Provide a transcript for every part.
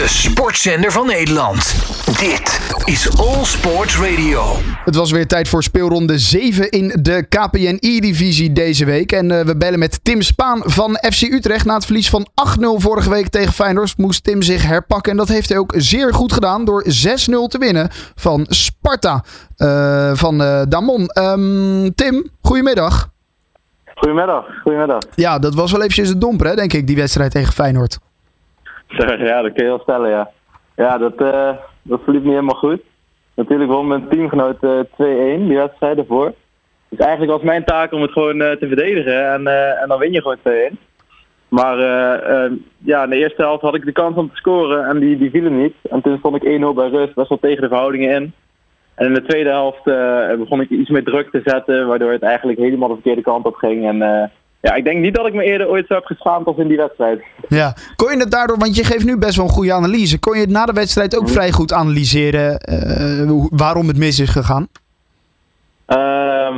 De sportzender van Nederland. Dit is All Sports Radio. Het was weer tijd voor speelronde 7 in de KPNI-divisie deze week. En uh, we bellen met Tim Spaan van FC Utrecht. Na het verlies van 8-0 vorige week tegen Feyenoord moest Tim zich herpakken. En dat heeft hij ook zeer goed gedaan door 6-0 te winnen van Sparta uh, van uh, Damon. Um, Tim, goedemiddag. Goedemiddag, goedemiddag. Ja, dat was wel eventjes een domper, hè, denk ik, die wedstrijd tegen Feyenoord. Ja, dat kun je wel stellen, ja. Ja, dat, uh, dat verliep niet helemaal goed. Natuurlijk won mijn teamgenoot uh, 2-1, die wedstrijd ervoor. Dus eigenlijk was mijn taak om het gewoon uh, te verdedigen en, en dan win je gewoon 2-1. Maar ja, in de eerste helft had ik de kans om te scoren en die, die vielen niet. En toen stond ik 1-0 bij rust, best wel tegen de verhoudingen in. En in de tweede helft begon ik iets meer druk te zetten, waardoor het eigenlijk helemaal de verkeerde kant op ging. En ja, ik denk niet dat ik me eerder ooit zo heb geschaamd als in die wedstrijd. Ja, kon je het daardoor, want je geeft nu best wel een goede analyse. Kon je het na de wedstrijd ook vrij goed analyseren uh, waarom het mis is gegaan? Uh,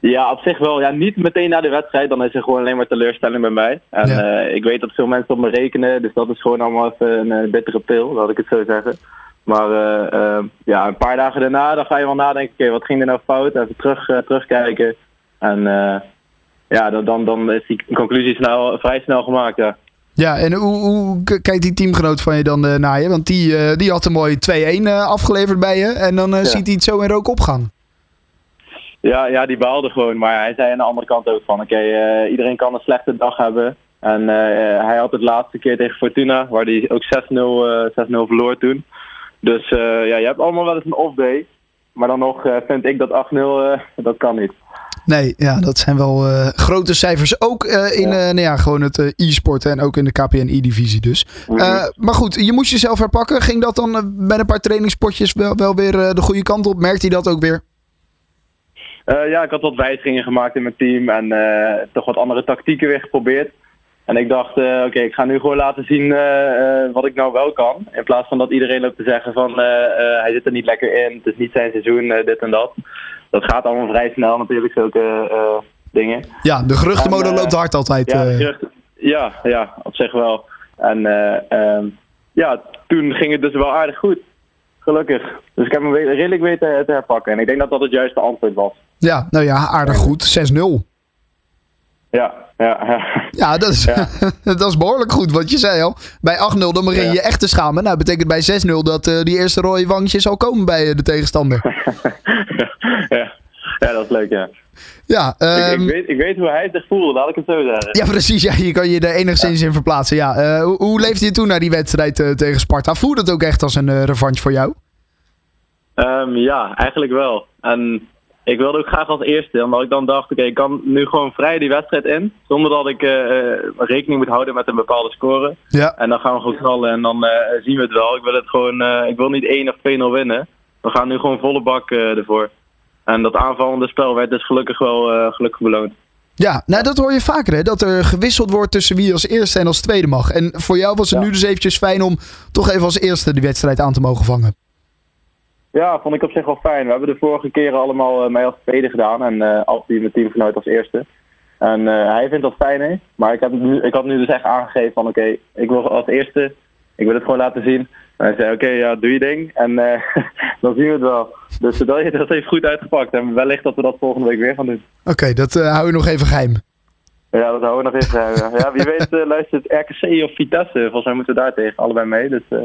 ja, op zich wel. Ja, niet meteen na de wedstrijd. Dan is er gewoon alleen maar teleurstelling bij mij. En ja. uh, ik weet dat veel mensen op me rekenen. Dus dat is gewoon allemaal even een bittere pil, laat ik het zo zeggen. Maar ja, een paar dagen daarna dan ga je wel nadenken. Oké, okay, wat ging er nou fout? Even terug, terugkijken. En ja, dan, dan, dan is die conclusie snel, vrij snel gemaakt. Ja. Ja, en hoe, hoe kijkt die teamgenoot van je dan uh, naar je? Want die, uh, die had een mooi 2-1 uh, afgeleverd bij je. En dan ja. ziet hij het zo in rook opgaan. Ja, ja, die baalde gewoon. Maar hij zei aan de andere kant ook van... Oké, okay, iedereen kan een slechte dag hebben. En hij had het laatste keer tegen Fortuna... waar hij ook 6-0 verloor toen. Dus ja, je hebt allemaal wel eens een off-day. Maar dan nog vind ik dat 8-0, dat kan niet. Nee, ja, dat zijn wel uh, grote cijfers. Ook uh, in ja. Uh, nou ja, gewoon het e-sporten en ook in de KPN-E-divisie dus. Mm -hmm. maar goed, je moest jezelf herpakken. Ging dat dan met een paar trainingspotjes wel, wel weer de goede kant op? Merkte je dat ook weer? ja, ik had wat wijzigingen gemaakt in mijn team en toch wat andere tactieken weer geprobeerd. En ik dacht, oké, okay, ik ga nu gewoon laten zien wat ik nou wel kan. In plaats van dat iedereen loopt te zeggen van hij zit er niet lekker in, het is niet zijn seizoen, dit en dat dat gaat allemaal vrij snel natuurlijk, zulke dingen. Ja, de geruchtenmolen uh, loopt hard altijd. Ja, geruchten, ja, ja, op zich wel. En uh, ja, toen ging het dus wel aardig goed. Gelukkig. Dus ik heb hem redelijk weten te herpakken. En ik denk dat dat het juiste antwoord was. Ja, nou ja, aardig goed. 6-0. Ja, ja, ja. Ja, dat is, ja. dat is behoorlijk goed wat je zei al. Bij 8-0 dan begin je ja. echt te schamen. Nou, betekent bij 6-0 dat uh, die eerste rode wangetje zal komen bij de tegenstander. ja. ja, dat is leuk, ja. Ja, um, ik, ik, ehm, weet, ik weet hoe hij zich voelde, laat ik het zo zeggen. Ja, precies. Ja, je kan je er enigszins in verplaatsen. Ja. Uh, hoe, hoe leefde je toen naar die wedstrijd uh, tegen Sparta? Voelde het ook echt als een uh, revanche voor jou? Um, ja, eigenlijk wel. En ik wilde ook graag als eerste, omdat ik dan dacht, oké, okay, ik kan nu gewoon vrij die wedstrijd in, zonder dat ik rekening moet houden met een bepaalde score. Ja. En dan gaan we gewoon knallen en dan zien we het wel. Ik wil het gewoon, ik wil niet 1 of 2-0 winnen. We gaan nu gewoon volle bak ervoor. En dat aanvallende spel werd dus gelukkig wel gelukkig beloond. Ja, nou dat hoor je vaker hè, dat er gewisseld wordt tussen wie als eerste en als tweede mag. En voor jou was het ja. nu dus eventjes fijn om toch even als eerste die wedstrijd aan te mogen vangen. Ja, vond ik op zich wel fijn. We hebben de vorige keren allemaal uh, mij als tweede gedaan en uh, altijd mijn teamgenoot als eerste. En uh, hij vindt dat fijn, hè? maar ik, heb nu, ik had nu dus echt aangegeven van oké, okay, ik wil als eerste, ik wil het gewoon laten zien. En hij zei oké, okay, ja, doe je ding en dan zien we het wel. Dus dat, dat heeft goed uitgepakt. En wellicht dat we dat volgende week weer gaan doen. Oké, okay, dat uh, hou je nog even geheim. Ja, dat houden we nog even geheim. Ja, wie weet luistert RKC of Vitesse. Volgens mij moeten we daar tegen allebei mee. Dus.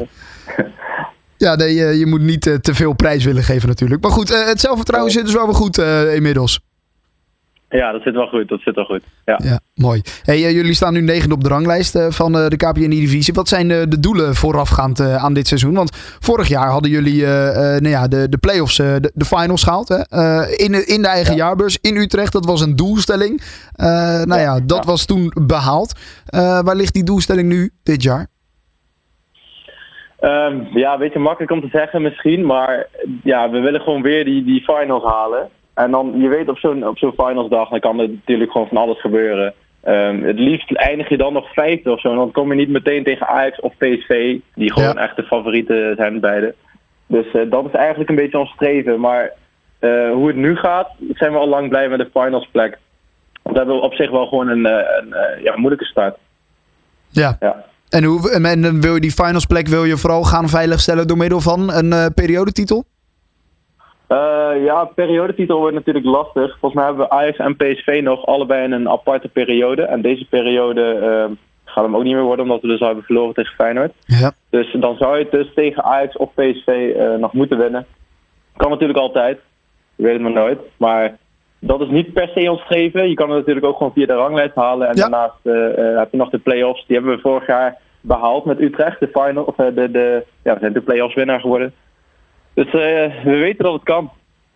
ja, nee, je, je moet niet te veel prijs willen geven natuurlijk. Maar goed, het zelfvertrouwen zit dus wel weer goed inmiddels. Ja, dat zit wel goed. Dat zit wel goed. Ja, ja mooi. Hey, jullie staan nu negende op de ranglijst van de KPN-divisie. Wat zijn de doelen voorafgaand aan dit seizoen? Want vorig jaar hadden jullie nou ja, de, de play-offs, de, de, finals gehaald. Hè? in, in de eigen ja. jaarbeurs in Utrecht. Dat was een doelstelling. nou ja, ja dat was toen behaald. waar ligt die doelstelling nu dit jaar? Um, ja, een beetje makkelijk om te zeggen misschien. Maar ja, we willen gewoon weer die, die finals halen. En dan, je weet op zo'n op zo'n finalsdag, dan kan er natuurlijk gewoon van alles gebeuren. Um, het liefst eindig je dan nog vijfde of zo. En dan kom je niet meteen tegen Ajax of PSV, die gewoon ja. echt de favorieten zijn beide. Dus uh, dat is eigenlijk een beetje ons streven. Maar uh, hoe het nu gaat, zijn we al lang blij met de finalsplek. Want we hebben op zich wel gewoon een, een, een ja, moeilijke start. Ja. ja. En, hoe, en wil je die finals plek wil je vooral gaan veiligstellen door middel van een uh, periodetitel? Uh, ja, periodetitel wordt natuurlijk lastig. Volgens mij hebben we Ajax en PSV nog allebei in een aparte periode. En deze periode uh, gaat hem ook niet meer worden, omdat we dus hebben verloren tegen Feyenoord. Ja. Dus dan zou je het dus tegen Ajax of PSV uh, nog moeten winnen. Kan natuurlijk altijd. Je weet het maar nooit. Maar dat is niet per se ons geven. Je kan het natuurlijk ook gewoon via de ranglijst halen. En Ja. daarnaast uh, heb je nog de play-offs. Die hebben we vorig jaar behaald met Utrecht. De final, of uh, de, de, ja, we zijn de play-offs winnaar geworden. Dus uh, we weten dat het kan.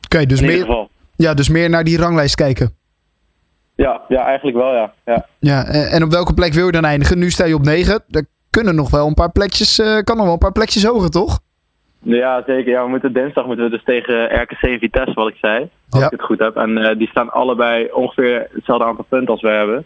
Oké, dus, meer, ja, dus meer naar die ranglijst kijken. Ja, ja, eigenlijk wel, ja. ja. Ja, en op welke plek wil je dan eindigen? Nu sta je op 9. Er kunnen nog wel een paar plekjes, eh, kan nog wel een paar plekjes hoger, toch? Ja, zeker. Ja, we moeten dinsdag moeten we dus tegen RKC en Vitesse, wat ik zei. Als Ja. ik het goed heb. En eh, die staan allebei ongeveer hetzelfde aantal punten als wij hebben. Het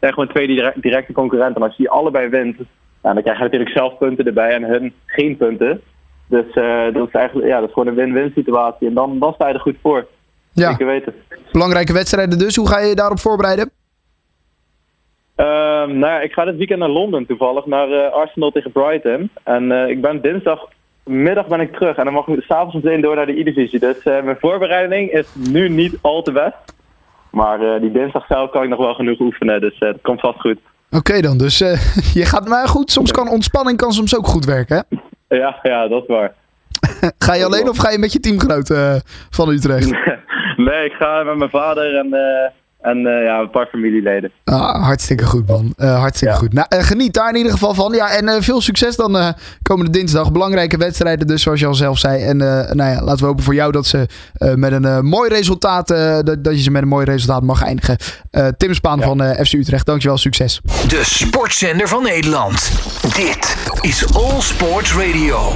zijn gewoon twee direct, directe concurrenten. En als je die allebei wint, dan krijg je natuurlijk zelf punten erbij en hun geen punten. Dus eh, dat is eigenlijk ja, dat is gewoon een win-win situatie. En dan, dan sta je er goed voor. Ja, Zeker weten. belangrijke wedstrijden dus. Hoe ga je je daarop voorbereiden? Ehm, nou ja, ik ga dit weekend naar Londen toevallig, naar eh, Arsenal tegen Brighton. En ik ben dinsdagmiddag ben ik terug en dan mag ik s'avonds meteen door naar de E-divisie. Dus eh, mijn voorbereiding is nu niet al te best. Maar eh, die dinsdag zelf kan ik nog wel genoeg oefenen, dus eh, het komt vast goed. Oké dan, dus je gaat maar goed. Soms kan ontspanning kan soms ook goed werken. Hè? Ja, ja, dat is waar. Ga je alleen of ga je met je teamgenoot eh, van Utrecht? nee, ik ga met mijn vader en, eh, en eh, ja, een paar familieleden. Ah, hartstikke goed, man. Eh, hartstikke Ja. goed. Nou, eh, geniet daar in ieder geval van. Ja, en eh, veel succes dan eh, komende dinsdag. Belangrijke wedstrijden dus, zoals je al zelf zei. En eh, nou ja, laten we hopen voor jou dat ze eh, met een mooi resultaat, dat, dat je ze met een mooi resultaat mag eindigen. Eh, Tim Spaan Ja. van eh, FC Utrecht, dankjewel, succes. De sportzender van Nederland. Dit is All Sports Radio.